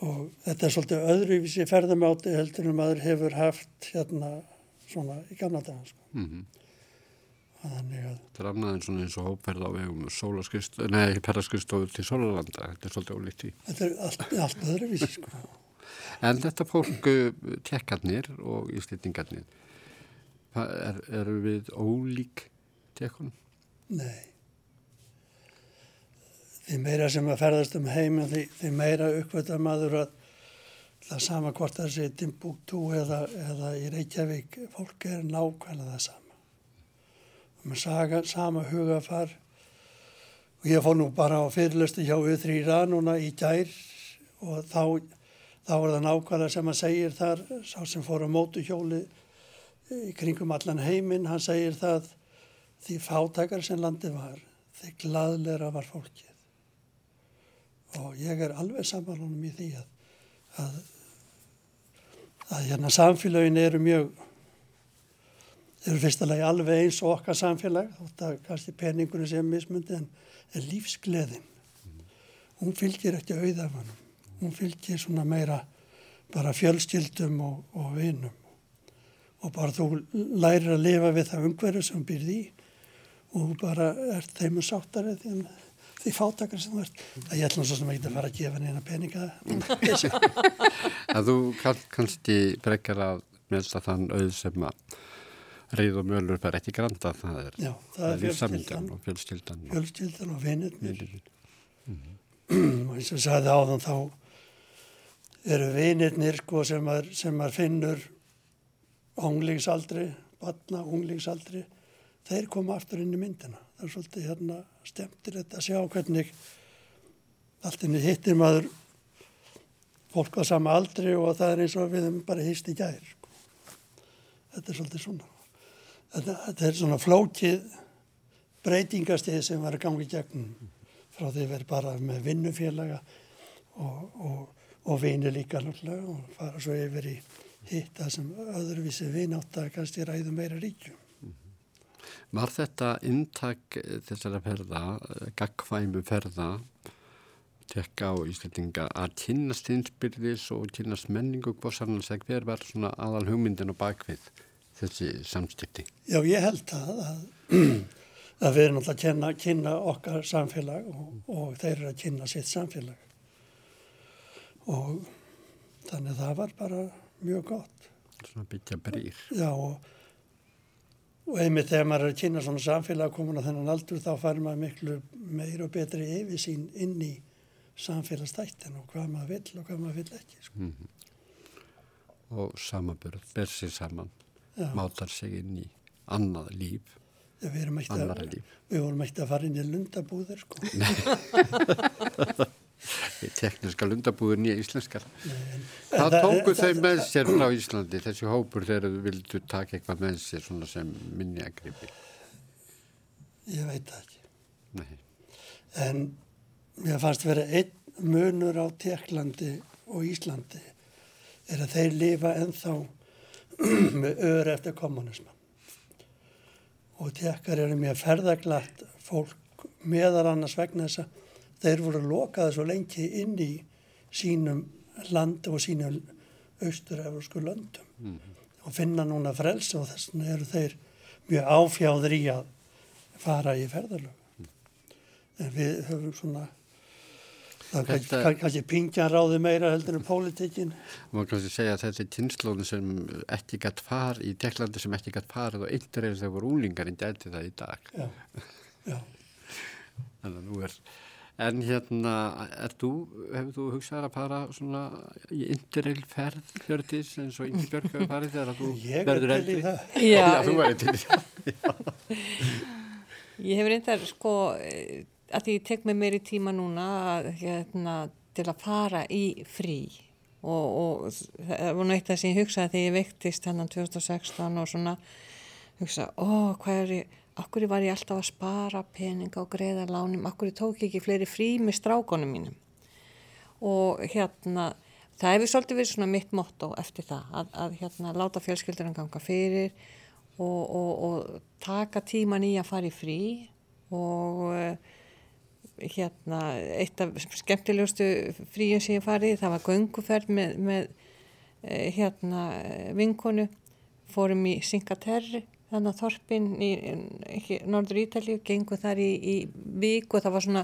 og þetta er svolítið öðruvísi ferðamáti heldur en maður hefur haft hérna svona í gamla daga. Sko. Mm Þannig að, Þetta er annað en svona eins og hópferð á vegum nei, ferðarskristofu til Sólalanda. Þetta er svolítið ólíkt í. þetta er allt, allt öðruvísi, sko. En þetta fólk, tekkarnir og íslýtingarnir, er, eru við ólík tekkunum? Nei. Því meira sem að ferðast um heiminn, því, því meira uppvölda maður að það sama hvort það sé Timbuktu eða, eða í Reykjavík, fólk er nákvæmlega það sama. Með saga, sama hugafar. Og ég fór nú bara á fyrirlustu hjá U3 núna í gær og þá, þá er það nákvæmlega sem hann segir þar, sá sem fór á mótuhjóli í kringum allan heiminn, hann segir það því fátakar sem landið var, því gladleira var fólkið. Og ég er alveg samanlunum í því að, að, að hérna samfélagin eru mjög, eru fyrstulega alveg eins og okkar samfélag, þótt að kannski peningunum sé mismundi en er lífsgleðin. Hún fylgir ekki auðafanum, hún fylgir svona meira bara fjölskyldum og, og vinum og bara þú lærir að lifa við það umhverju sem býrð í og þú bara ert þeim að sáttari því, því fátakar sem þú ert. Það ég ætlum svo sem ekki að fara að gefa neina peninga. að þú kann, kannski brekar að meðsta þann auð sem að reyð og mjölur fer ekki granda, það er, Já, það er fjölskyldan. og fjölskyldan. Fjölskyldan og vinirnir. vinirnir. og eins og sagði áðan þá eru vinirnir sko, sem, maður, sem maður finnur unglingsaldri, batna unglingsaldri þeir koma aftur inn í myndina. Það er svolítið hérna stemtir þetta að sjá hvernig allt inni hittir maður fólk á sama aldri og það er eins og við hefum bara hýst í gæðir. Sko. Þetta er svolítið svona. Þetta, þetta er svona flókið breytingastið sem var að gangi gegn frá því að vera bara með vinnufélaga og, og, og vini líka náttúrulega og fara svo yfir í hitta sem öðruvísi vinátt að kannski ræðu meira ríkjum. Var þetta intak þessara ferða, gagfæmu ferða, tekka á Íslandinga að kynast innspyrðis og kynast menningu góðsarnars eða hver var svona aðal hugmyndin og bakvið þessi samskipti? Já, ég held að, að, að við erum alltaf að kynna, kynna okkar samfélag og, og þeir eru að kynna sitt samfélag og þannig það var bara mjög gott. Svona byggja brýr. Já og, og einmitt þegar maður er að kynna svona samfélag komin á þennan aldur þá farir maður miklu meir og betri yfir sín inn í samfélagsstættin og hvað maður vill og hvað maður vill ekki. Sko. Mm -hmm. Og samaburð, ber sér saman, Já. mátar sig inn í annað líf. Við, að, við vorum ekkert að fara inn í lundabúðir sko. tekniska lundabúður nýja íslenskar það tóku þau með sér frá Íslandi þessi hópur þegar þú vildu taka eitthvað með sér svona sem minni að gripi ég veit það ekki Nei. en mér fannst vera einn munur á Teklandi og Íslandi er að þeir lifa ennþá með öður eftir kommunisman og tekkar eru mjög ferðaglætt fólk meðar annars vegna þess að þeir voru lokaði svo lengi inn í sínum land og sínum austur-eurósku löndum mm -hmm. og finna núna frels og þess vegna eru þeir mjög áfjáður í að fara í ferðarlög mm. en við höfum svona þetta... kannski pingjan ráði meira heldur en pólitíkin Má kannski segja að þetta er kynnslóðin sem ekki gætt far í Teklandi sem ekki gætt farið og eindur er þegar voru úlingar en gæti það í dag Já, já Þannig að nú er En hérna, er þú, hefur þú hugsað að fara svona í interrail ferð hjörtis eins og Ingi Björk hefur farið þegar þú verður eldri? Ég er til í það. Já, Já þú verður til í það. Ég hefur reyndar sko að ég tek með mér í tíma núna hérna, til að fara í frí og, og það var náttúrulega það sem ég hugsaði þegar ég veiktist hennan 2016 og svona hugsaði, ó hvað er ég Akkur var ég alltaf að spara peninga og greiða lánum, akkur tók ég ekki fleiri frí með strákonum mínum. Og hérna, það hefur svolítið verið svona mitt motto eftir það, að, að hérna láta fjölskyldurinn ganga fyrir og, og, og taka tíman í að fara í frí og hérna, eitt af skemmtilegustu fríum sem ég farið, það var gönguferð með, með hérna vinkonu, fórum í Singaterri þannig að Þorpin í, í Norður Ítalíu gengur þar í, í viku og það var svona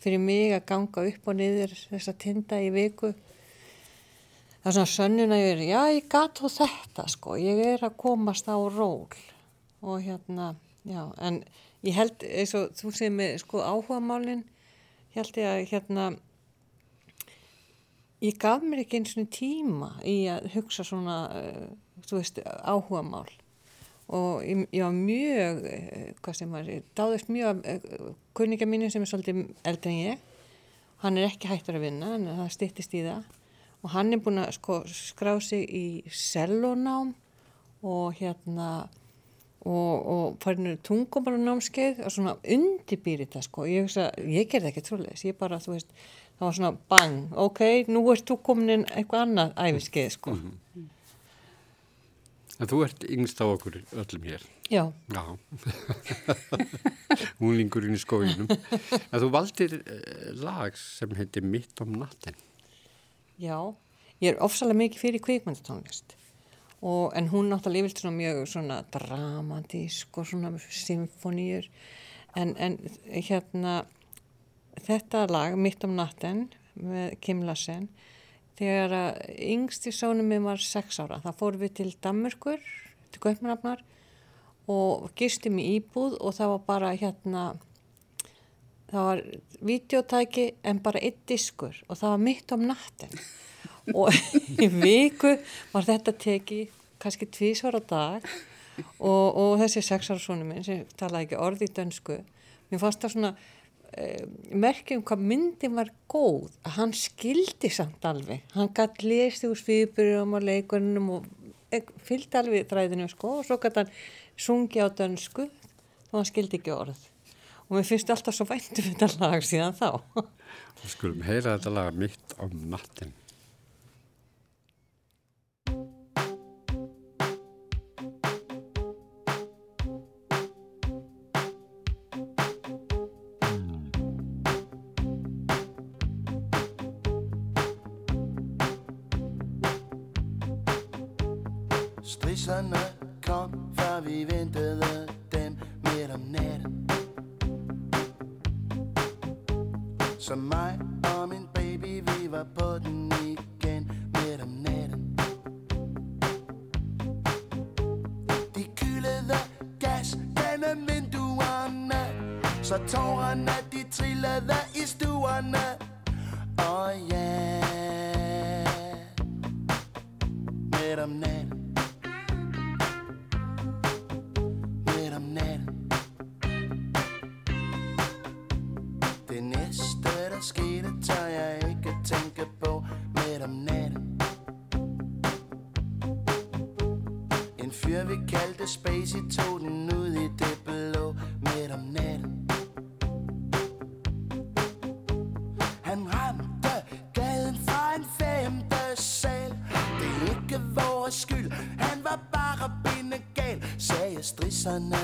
fyrir mig að ganga upp og niður þess að tinda í viku. Það var svona sönnun að ég er já ég gatt á þetta sko. Ég er að komast á ról og hérna já en ég held eins og þú segir með sko áhuga málinn held ég að hérna ég gaf mér ekki eins og tíma í að hugsa svona uh, þú veist áhuga mál og ég, ég var mjög, eh, hvað sem var, dáðist mjög eh, kunninga mínu sem er svolítið eldri en ég, hann er ekki hættur að vinna, en það stittist í það. Og hann er búin að sko, skrá sig í sellonám og hérna og, og farinur tungumálunámskeið og svona undirbýri þetta sko, ég að, ég gerði ekki trúleis, ég bara, þú veist, það var svona bang, ok, nú ert þú komin inn eitthvað annað æfiskeið sko. Mm -hmm. En þú ert yngst á okkur öllum hér. Já. Já. Húnlingurinn í skóinum. En þú valdir lag sem heitir Mitt om natten. Já, ég er ofsalega mikið fyrir kvikmyndatónlist. En hún náttúrulega yfirlt svona mjög svona dramatísk og svona symfóníur. En, en hérna þetta lag Mitt om natten með Kim Larsen þegar að yngsti sónum minn var 6 ára. Það fórum við til Damurkur, til Gaupmanafnar og gistum í íbúð og það var bara hérna, það var videotæki en bara eitt diskur og það var mitt om natten. Og í viku var þetta tekið kannski tvísvara dag. Og, og þessi sexarsónu minn sem talaði ekki orði í dönsku mér fannst það svona eh, merkjum hvað myndin var góð. Að hann skildi samt alveg. Hann gætt lesti úr svipurum og leikunum og fylgdi alveg þræðinu sko og svo gætt hann sungi á dönsku og hann skildi ekki orð. Og mér finnst alltaf svo væntu um þetta lag síðan þá. Við skulum heyra þetta lag mitt á nattin. Han var bara pinnekal, säger strissarna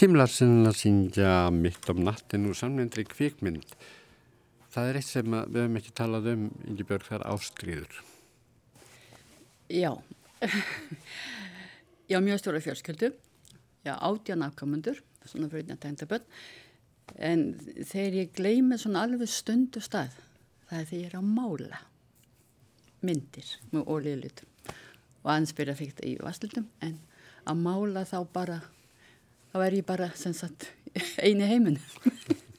Kim Larsen að syngja mitt om nattin úr samnendri kvikmynd. Það er eitt sem að við höfum ekki talað um, Ingi Björg, það er ástríður. Já, já mjög stóra fjölskyldu, já átján afkomundur, svona fyrir þetta tengdaböld, en þegar ég gleymi svona alveg stundu stað, það er þegar ég er að mála myndir með ólíðlutum og ansbyrja fyrst í vasslutum, en að mála þá bara, þá er ég bara sagt eini heiminn.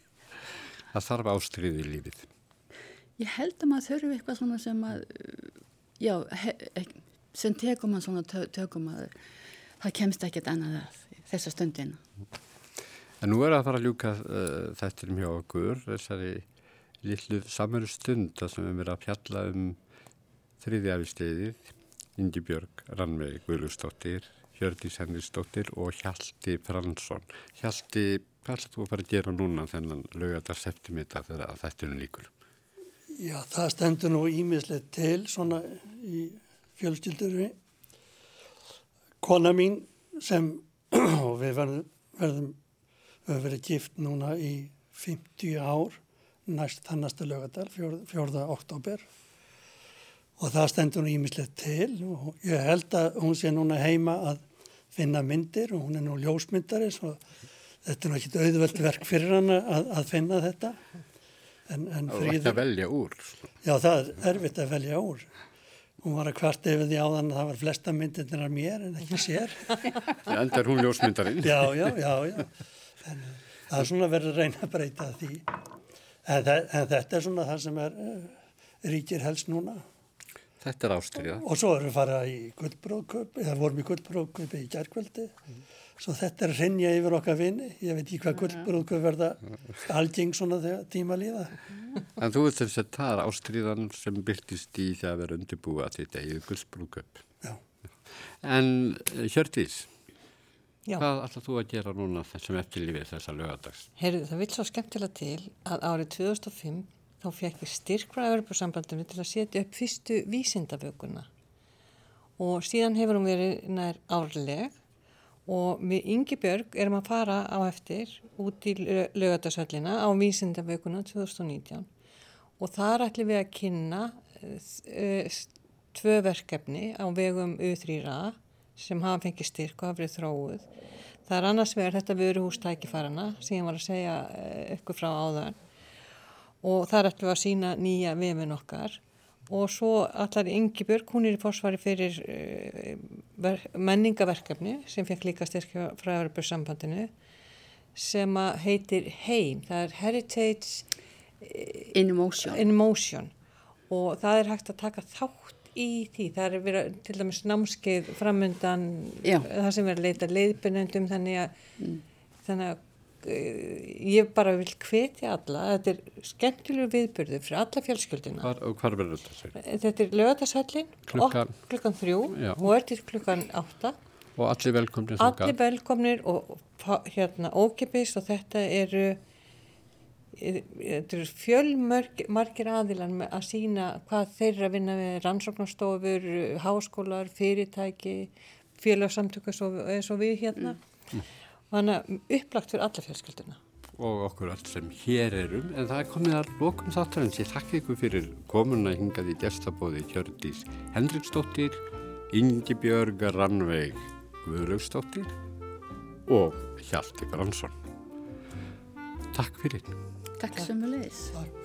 Það þarf ástríð í lífið. Ég held að maður þurfi eitthvað svona sem að, uh, já, he, he, sem tekum maður svona tökum maður, það kemst ekkert annað að. þessa stundina. En nú er að fara að ljúka uh, þettir mjög okkur, þessari lillu samveru stund að sem við erum að fjalla um þriðjafisteyðið, Ingi Björg, Rannvegi Guðlustóttir, Hjördís Henristóttir og Hjalti Fransson. Hjalti, hvað ætlaðu þú að fara að gera núna þennan lögadar septimita þegar þettunum líkur? Já, það stendur nú ímislegt til svona í fjölskyldurvi. Kona mín sem, og við verðum, verðum við höfum verið gift núna í 50 ár næst þannastu lögadal, 4. oktober og það stendur nú ímislegt til og ég held að hún sé núna heima að finna myndir og hún er nú ljósmyndari svo þetta er nú ekki auðvöld verk fyrir hana að, að finna þetta. En, en Það er ekki að velja úr. Já það er erfitt að velja úr. Hún var að kvart yfir því áðan að það var flesta myndirnir af mér en ekki sér. Já, enda er hún ljósmyndarinn. Já, já, já, já. En það er svona verið að reyna að breyta því. En, en þetta er svona það sem er uh, ríkir helst núna Þetta er ástriða og svo erum við farað í gullbróðköp eða vorum í gullbróðköp í kjærkvöldi mm. svo þetta er rinja yfir okkar vini. Ég veit ekki hvað gullbróðköp verða algeng svona þegar tíma líða. En þú veist þess að það er ástriðan sem byrtist í það að vera undirbúa til þetta í gullbróðköp En eh, Hjördís Já. Hvað ætlað þú að gera núna þessum eftirlífið þessa lögadags? Herru, það vil svo skemmtilega til að árið 2005 þá fekk við styrk frá Evropasambandinu til að setja upp fyrstu vísindabökunna og síðan hefur hún verið nær árleg. Og við Ingi Björg erum að fara á eftir út í lögadagsöllina á vísindabökunna 2019 og þar ætlum við að kynna uh, tvö verkefni á vegum U3A sem hafa fengið styrk og hafa verið þróuð. Það er annars vegar þetta vöruhústækifarana sem ég var að segja ykkur frá áðan og þar ætlum við að sína nýja vefin okkar. Og svo allar Ingi Björg, hún er í fórsvari fyrir uh, menningaverkefni sem fekk líka styrkja frá Európa-sambandinu sem heitir HEIM, það er Heritage In Motion. In Motion. Og það er hægt að taka þátt í því, það er verið til dæmis námskeið framöndan það sem verið að leita leiðbyrnendum þannig að, mm. þannig að ég bara vil hvetja alla þetta er skemmtilegur viðbyrðu fyrir alla fjölskyldina hvar, verður þetta? Þetta er lögatarsallin klukkan, klukkan þrjú Já. og er til klukkan átta og allir velkomnir allir velkomnir og hérna ókipis og þetta eru þetta eru fjölmargir aðilan að sína hvað þeir eru að vinna með rannsóknarstofur, háskólar, fyrirtæki, félagsamtöku eins og við hérna. Mm. Þannig að upplagt fyrir alla fjölskylduna. Og okkur allt sem hér erum, en það er komið að lokum þáttarins. Ég þakka ykkur fyrir komuna hingað í gestabóði Hjördís Hendriksdóttir, Ingi Björgar Rannveig Guðraugsdóttir og Hjalti Bransson. Takk fyrir. Takk sem við leiðis. Takk.